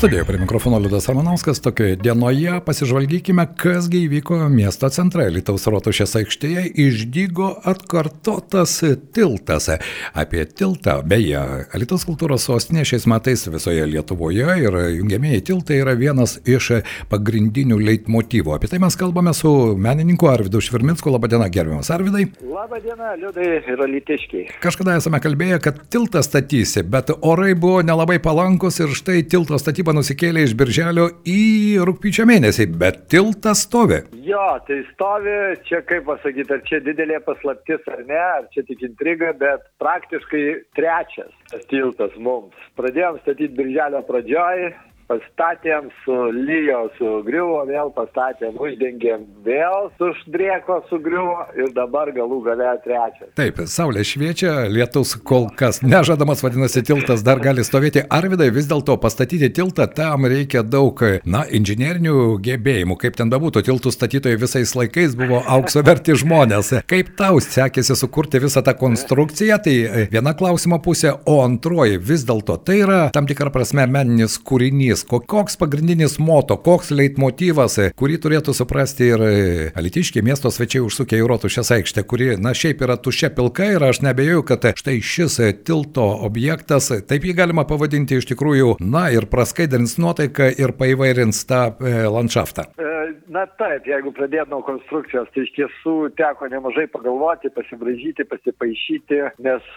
Studijoje prie mikrofono Liudas Ramanauskas. Tokioje dienoje pasižvalgykime, kasgi įvyko miesto centre. Lietuvos rotušės aikštėje išdygo atkartotas tiltas. Apie tiltą, beje, Lietuvos kultūros sostinė šiais metais visoje Lietuvoje ir jungiamieji tiltai yra vienas iš pagrindinių leitmotyvų. Apie tai mes kalbame su menininku Arvidu Švirminsku. Labadiena, gerbiamas Arvidai. Labadiena, Liudai ir Alitiškiai. Kažkada esame kalbėję, kad tiltą statysi, bet orai buvo nelabai palankus ir štai tilto statyba statyba nusikėlė iš birželio į rūpiučio mėnesį, bet tiltas stovi. Jo, tai stovi, čia kaip pasakyti, ar čia didelė paslaptis ar ne, ar čia tik intriga, bet praktiškai trečias tas tiltas mums. Pradėjom statyti birželio pradžioj, pastatėm, sulyjo, sugriuvo, vėl pastatėm, uždengėm, vėl suždrieko, sugriuvo ir dabar galų gale trečias. Taip, saulė šviečia, lietus kol kas nežadamas, vadinasi, tiltas dar gali stovėti. Arvidai, vis dėlto pastatyti tiltą tam reikia daug, na, inžinierinių gebėjimų. Kaip ten bebūtų, tiltų statytojai visais laikais buvo aukso verti žmonės. Kaip tau sekėsi sukurti visą tą konstrukciją, tai viena klausimo pusė, o antroji vis dėlto tai yra tam tikra prasme meninis kūrinys mintis, koks pagrindinis moto, koks leitmotyvas, kurį turėtų suprasti ir e, alitiškiai miesto svečiai užsukę į Rotušės aikštę, kuri, na, šiaip yra tušia pilka ir aš nebejoju, kad štai šis tilto objektas, taip jį galima pavadinti iš tikrųjų, na, ir praskaidrins nuotaiką ir paįvairins tą e, landšaftą. E, na taip, jeigu pradėt nuo konstrukcijos, tai iš tiesų teko nemažai pagalvoti, pasibražyti, pasipaišyti, nes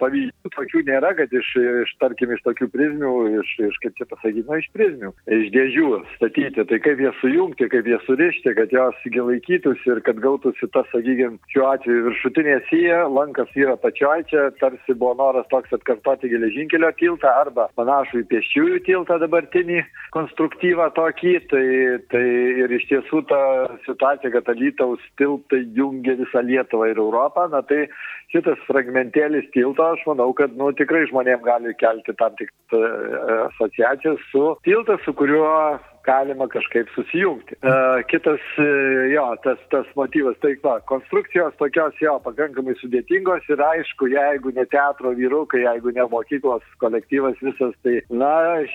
pavyzdžių tokių nėra, kad iš, iš tarkim, iš tokių prizmių, iš, iš kaip čia pasakyti, na, iš iš prizmių, iš dėžių statyti. Tai kaip jas sujungti, kaip jas surišti, kad jos gelaikytųsi ir kad gautųsi tas, sakykime, šiuo atveju viršutinė sija, lankas yra pačioj, čia tarsi buvo noras toks atkartoti geležinkelio tiltą arba panašų į pėsčiųjų tiltą dabartinį konstruktyvą tokį. Tai, tai ir iš tiesų ta situacija, kad Alytaus tiltai jungia visą Lietuvą ir Europą, na tai šitas fragmentėlis tilto, aš manau, kad nu, tikrai žmonėm gali kelti tam tik e, asociacijas su tiltas, su kuriuo galima kažkaip susijungti. Uh, kitas, uh, jo, tas, tas motyvas, tai va, konstrukcijos tokios jo pakankamai sudėtingos ir aišku, jeigu ne teatro vyrukai, jeigu ne mokyklos kolektyvas visas, tai, na,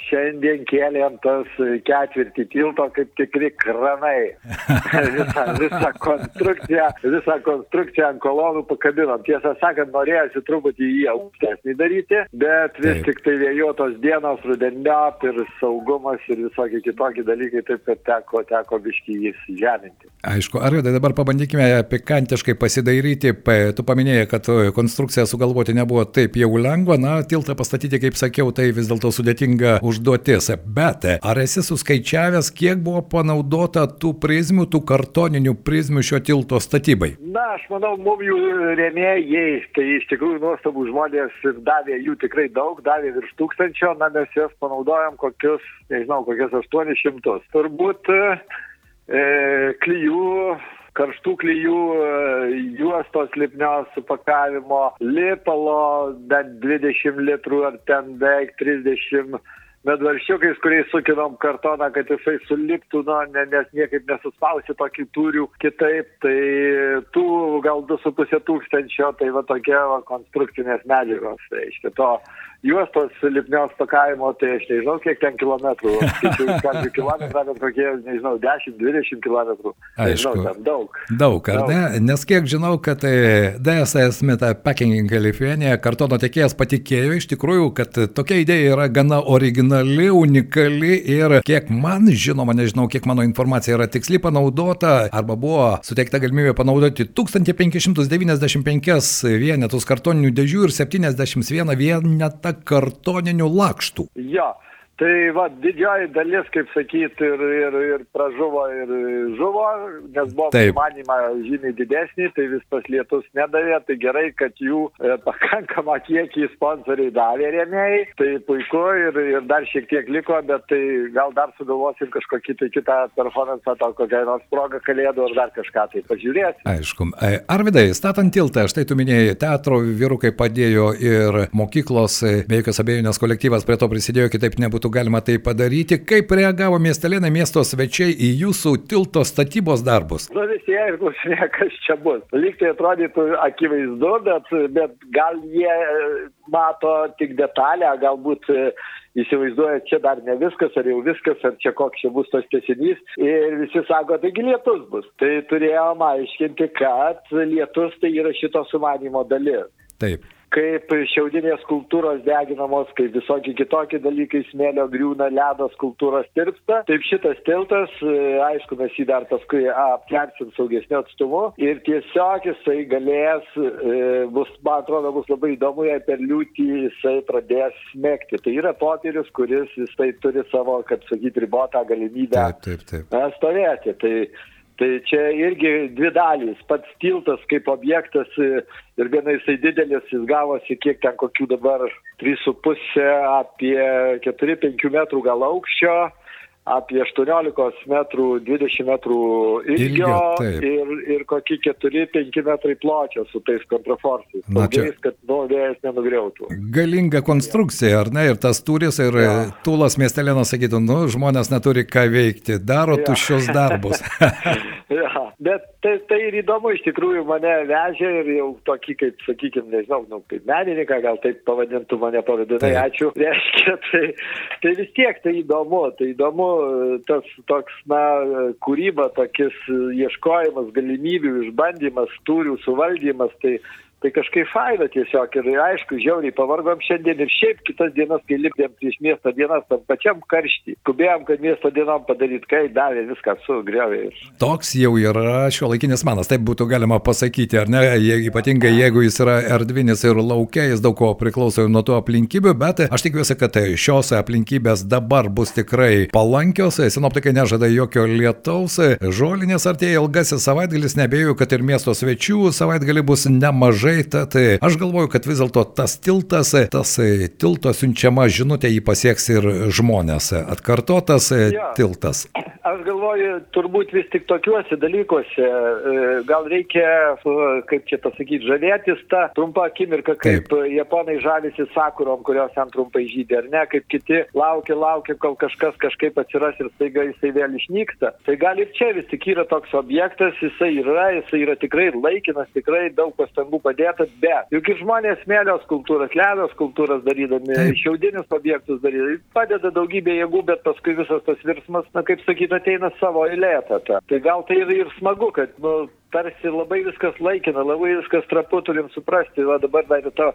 šiandien kėlėm tas ketvirtį tilto kaip tikri kranai. visą, visą konstrukciją, visą konstrukciją ant kolonų pakabinom. Tiesą sakant, norėjusi truputį jį aukštesnį daryti, bet vis Taip. tik tai vėjuotos dienos, rudeniop ir saugumas ir visokie kitokie kiti dalykai, taip kad teko, teko biškį jis žeminti. Aišku, Arvidai, dabar pabandykime pikantiškai pasidairyti. Tu paminėjai, kad konstrukciją sugalvoti nebuvo taip jau lengva, na, tiltą pastatyti, kaip sakiau, tai vis dėlto sudėtinga užduotis. Bet ar esi suskaičiavęs, kiek buvo panaudota tų prizmių, tų kartoninių prizmių šio tilto statybai? Na, aš manau, mums jų rėmėjai, tai iš tikrųjų nuostabų žmonės ir davė jų tikrai daug, davė virš tūkstančio, na, mes jas panaudojom kokius, nežinau, kokius 800 šimtus. Turbūt e, klyjų karštų klyjų e, juostos lipnios supakavimo, lipalo bent 20 litrų ar ten beveik 30 medvarščiukais, kuriais sukinom kartoną, kad jisai suliptų, nu, ne, nes niekaip nesuspausi tokį turių kitaip, tai tų gal 2,5 tūkstančio, tai va tokia va, konstrukcinės medžiagos, iš kito juostos lipnios pakavimo, tai aš nežinau, kiek ten kilometrų, skaičiu, kilometrą, bet kokie, nežinau, 10-20 kilometrų. Aišku, nežinau, daug. Daug, ar daug. ne? Nes kiek žinau, kad e, DSS Meta Packing Kalifornija kartono tiekėjas patikėjo iš tikrųjų, kad tokia idėja yra gana originali originali, unikali ir kiek man žinoma, nežinau, kiek mano informacija yra tiksliai panaudota arba buvo suteikta galimybė panaudoti 1595 vienetus kartoninių dėžių ir 71 vienetą kartoninių lakštų. Jo. Tai va, didžioji dalis, kaip sakyti, ir, ir, ir pražuvo, ir žuvo, nes buvo manima žymiai didesnį, tai vis tas lietus nedavė, tai gerai, kad jų e, pakankamą kiekį sponsoriai davė rėmėjai, tai puiku ir, ir dar šiek tiek liko, bet tai gal dar sugalvosim kažkokį tai kitą performance, to kokią nors progą kalėdų ar dar kažką, tai pažiūrėsim. Aišku. E, Arvidai, statant tiltą, štai tu minėjai, teatro vyrukai padėjo ir mokyklos, e, be jokios abejonės kolektyvas prie to prisidėjo, kitaip nebūtų galima tai padaryti. Kaip reagavo miestelėnai miesto svečiai į jūsų tilto statybos darbus? Nu visi jie ir klausinė, kas čia bus. Lyg tai atrodytų akivaizdu, bet, bet gal jie e, mato tik detalę, galbūt e, įsivaizduoja, čia dar ne viskas, ar jau viskas, ar čia koks čia bus tas tesinys. Ir visi sako, taigi lietus bus. Tai turėjom aiškinti, kad lietus tai yra šito sumanimo dalis Taip. Kaip šiaudinės kultūros deginamos, kaip visokie kitokie dalykai, smėlio griūna, ledo skultūros tirpsta. Taip šitas tiltas, e, aišku, mes jį dar paskui aptversim saugesniu atstumu ir tiesiog jisai galės, e, bus, man atrodo, bus labai įdomu, jei per liūtį jisai pradės smėgti. Tai yra popierius, kuris jisai turi savo, kaip sakyti, ribotą galimybę Taip, taip, taip. stovėti. Tai, tai čia irgi dvi dalys. Pats tiltas kaip objektas e, ir viena jisai didelis, jis gavosi kiek ten kokių dabar 3,5 apie 4-5 metrų gal aukščio apie 18 metrų, 20 metrų ilgio, Ilgio, ir, ir kokie 4-5 metrai pločio su tais kontraforsais. Na, čia- Saugiais, kad nu, vėjas nenugriautų. Galinga konstrukcija, ar ne? Ir tas turis, ir ja. Tūlas miestelėnas sakytų, nu, žmonės neturi ką veikti, daro ja. Tuščius darbus. Ja, bet tai, tai ir įdomu, iš tikrųjų mane vežė ir jau tokį, kaip, sakykime, nežinau, nu, kaip menininką, gal taip pavadintų mane pavadinai, ačiū. Reiškia, tai, tai vis tiek tai įdomu, tai įdomu tas toks, na, kūryba, tokis ieškojimas, galimybių, išbandymas, turių suvaldymas, tai, tai kažkaip faina tiesiog ir aišku, žiauriai pavargom šiandien ir šiaip kitas dienas, kai lipdėm prieš miesto dienas, tam pačiam karštį, skubėjom, kad miesto dienom padaryti, kai davė viską sugriovė. ir Toks jau yra šio laikinis manas, taip būtų galima pasakyti, ar ne? Je, ypatingai jeigu jis yra erdvinis ir laukia, jis daug ko priklauso ir nuo tų aplinkybių, bet aš tikiuosi, kad šios aplinkybės dabar bus tikrai palankios, sinoptikai nežada jokio lietaus, žolinės artėja ilgasis savaitgalis, nebejoju, kad ir miesto svečių savaitgalį bus nemažai, tad aš galvoju, kad vis dėlto tas tiltas, tas tilto siunčiama žinutė jį pasieks ir žmonės. Atkartotas Jo. tiltas. Aš galvoju, turbūt vis tik tokiuose dalykuose e, gal reikia, e, kaip čia pasakyti, žavėtis tą trumpą akimirką, kaip Taip. japonai žavisi sakurom, kurios ten trumpai žydė, ar ne, kaip kiti laukia, laukia, kol kažkas kažkaip atsiras ir staiga jisai vėl išnyksta. Tai gal ir čia vis tik yra toks objektas, jisai yra, jisai yra tikrai laikinas, tikrai daug pastangų padėta, bet juk žmonės smėlio skultūras, ledo skultūras darydami, Taip. šiaudinius objektus daryti. Padeda daugybė jėgų, bet paskui visas tas virsmas, na kaip sakyti, ateina savo eilė tada. Tai gal tai ir, ir smagu, kad, nu, tarsi labai viskas laikina, labai viskas trapu, turim suprasti, va dabar dar ir to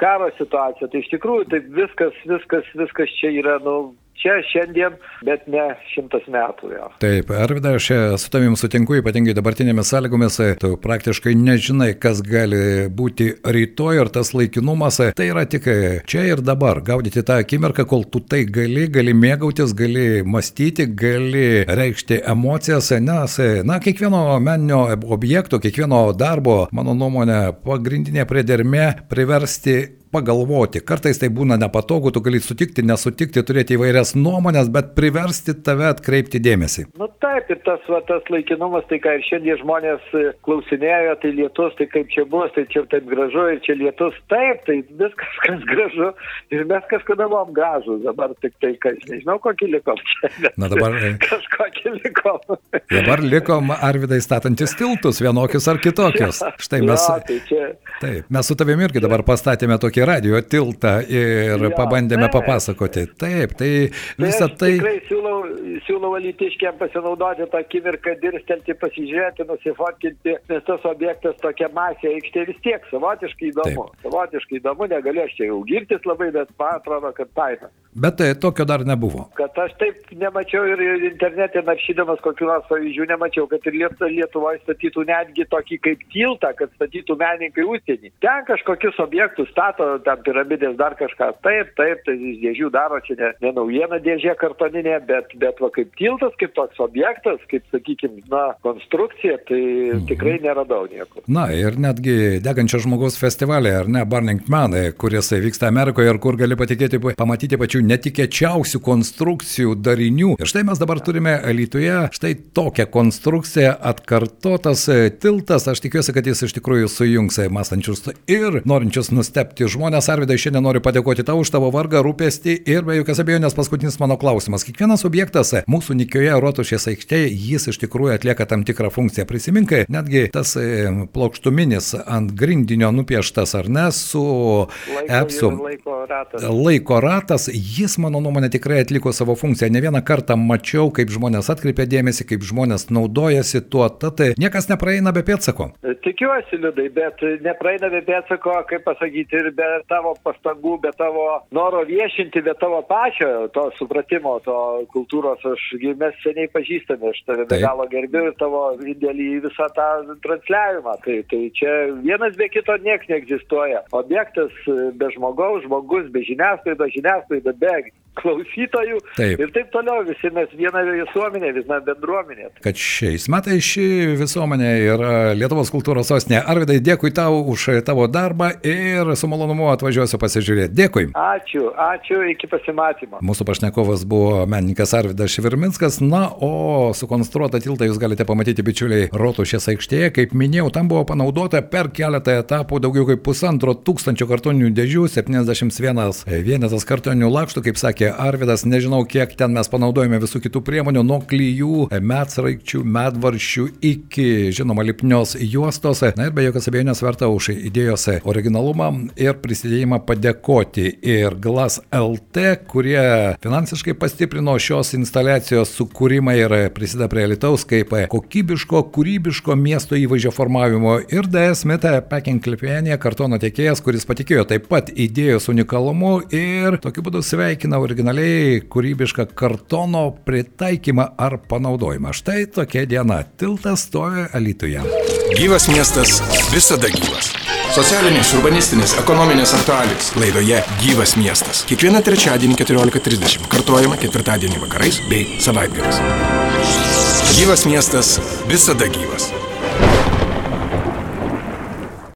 karo situacija. Tai iš tikrųjų, tai viskas, viskas, viskas čia yra, nu, čia šiandien, bet ne šimtas metų jau. Taip, Arvida, aš su tavim sutinku, ypatingai dabartinėmis sąlygomis, e, tu praktiškai nežinai, kas gali būti rytoj ir tas laikinumas, e, tai yra tik e, čia ir dabar, gaudyti tą akimirką, kol tu tai gali, gali mėgautis, gali mąstyti, gali reikšti emocijas, nes, na, kiekvieno meninio objekto, kiekvieno darbo, mano nuomonė, pagrindinė priedermė priversti pagalvoti. Kartais tai būna nepatogu, tu gali sutikti, nesutikti, turėti įvairias nuomonės, bet priversti tave atkreipti dėmesį. Nu taip, ir tas, va, tas laikinumas, tai ką ir šiandien žmonės e, klausinėjo, tai lietus, tai kaip čia bus, tai čia taip gražu, ir čia lietus, taip, tai viskas, kas gražu, ir mes kažkada buvom gražus, dabar tik tai, aš nežinau, kokį likom čia. Na dabar, e, Kažkokį likom. Dabar likom Arvidai statantis tiltus, vienokius ar kitokius. Štai mes, Jo, tai čia, taip, mes su tavimi irgi dabar pastatėme tokį radio tiltą ir Jo, pabandėme taip. papasakoti. Taip, tai Tai visą aš tai... Tikrai siūlau, siūlau alytiškiam pasinaudoti tą akimirką, dirstelti, pasižiūrėti, nusifotkinti, nes tas objektas tokia masė aikštė vis tiek savotiškai įdomu. Savotiškai įdomu, negaliu aš čia jau girtis labai, bet man atrodo, kad faina. Bet e, tokio dar nebuvo. Kad aš taip nemačiau ir internete naršydamas kokių nors pavyzdžių, nemačiau, kad ir Lietuvoje statytų netgi tokį kaip tiltą, kad statytų menininkai užsienį. Ten kažkokius objektus stato, ten piramidės dar kažką. Taip, taip, tai iš dėžių daro, čia ne, ne naujiena dėžė kartoninė, bet, bet va kaip tiltas, kaip toks objektas, kaip, sakykime, na, konstrukcija, tai mhm. tikrai neradau nieko. Na ir netgi degančio žmogaus festivalė, ar ne, Burning Man, kuris vyksta Amerikoje ir kur gali patikėti, pamatyti pačių netikėčiausių konstrukcijų darinių. Ir štai mes dabar turime Lietuvoje štai tokią konstrukciją atkartotas tiltas. Aš tikiuosi, kad jis iš tikrųjų sujungs mąstančius ir norinčius nustepti žmonės. Arvidai, šiandien noriu padėkoti tau už tavo vargą, rūpestį ir be jokios abejonės paskutinis mano klausimas. Kiekvienas objektas mūsų nikioje rotušės aikštėje, jis iš tikrųjų atlieka tam tikrą funkciją. Prisiminkai, netgi tas e, plokštuminis ant grindinio nupieštas ar ne su epsu. Laiko ratas. Laiko ratas, jis mano nuomonė tikrai atliko savo funkciją. Ne vieną kartą mačiau, kaip žmonės atkreipia dėmesį, kaip žmonės naudojasi tuo, tad niekas nepraeina be pėtsako. Tikiuosi, liudai, bet nepraeina be pėtsako, kaip pasakyti, ir be tavo pastangų, be tavo noro viešinti, be tavo pačio to supratimo, to kultūros. Aš, mes seniai pažįstame, aš tave be galo gerbiu ir tavo indėlį į visą tą transliavimą. Tai, tai čia vienas be kito nieks neegzistuoja. Objektas be žmogaus, žmogus be žiniasklaidos, žiniasklaida be klausytojų taip. ir taip toliau. Visi mes viena visuomenė, viena bendruomenė. Kad šiais metais ši visuomenė yra Lietuvos kultūros sostinė. Arvidai, dėkui tau už tavo darbą ir su malonumu atvažiuosiu pasižiūrėti. Dėkui. Ačiū, ačiū, iki pasimatymo. Mūsų pašnekovas buvo menininkas Arvidas Švirminskas. Na, o sukonstruotą tiltą jūs galite pamatyti, bičiuliai, Rotušės aikštėje. Kaip minėjau, tam buvo panaudota per keletą etapų daugiau kaip pusantro tūkstančio kartoninių dėžių, 71 vienetas kartoninių lakštų, kaip sakė Arvidas, nežinau, kiek ten mes panaudojame visų kitų priemonių, nuo klyjų, metsraikčių, medvaršių iki, žinoma, lipnios juostos. Na ir be jokios abejonės verta už idėjos originalumą ir prisidėjimą padėkoti ir Glas LT, kurie finansiškai pastiprino šios instaliacijos sukūrimą ir prisideda prie Lietuvos kaip kokybiško, kūrybiško miesto įvaizdžio formavimo ir DS Meta Packing Klipienė, kartono tiekėjas, kuris patikėjo taip pat idėjos unikalumu ir tokiu būdu sveikina originaliai kūrybišką kartono pritaikymą ar panaudojimą. Štai tokia diena. Tiltas stovi Alytuje. Gyvas miestas visada gyvas. Socialinės, urbanistinės, ekonominės aktualijos laidoje Gyvas miestas. Kiekvieną trečiadienį 14.30 kartuojama ketvirtadienį vakarais bei savaitgaliais. Gyvas miestas visada gyvas.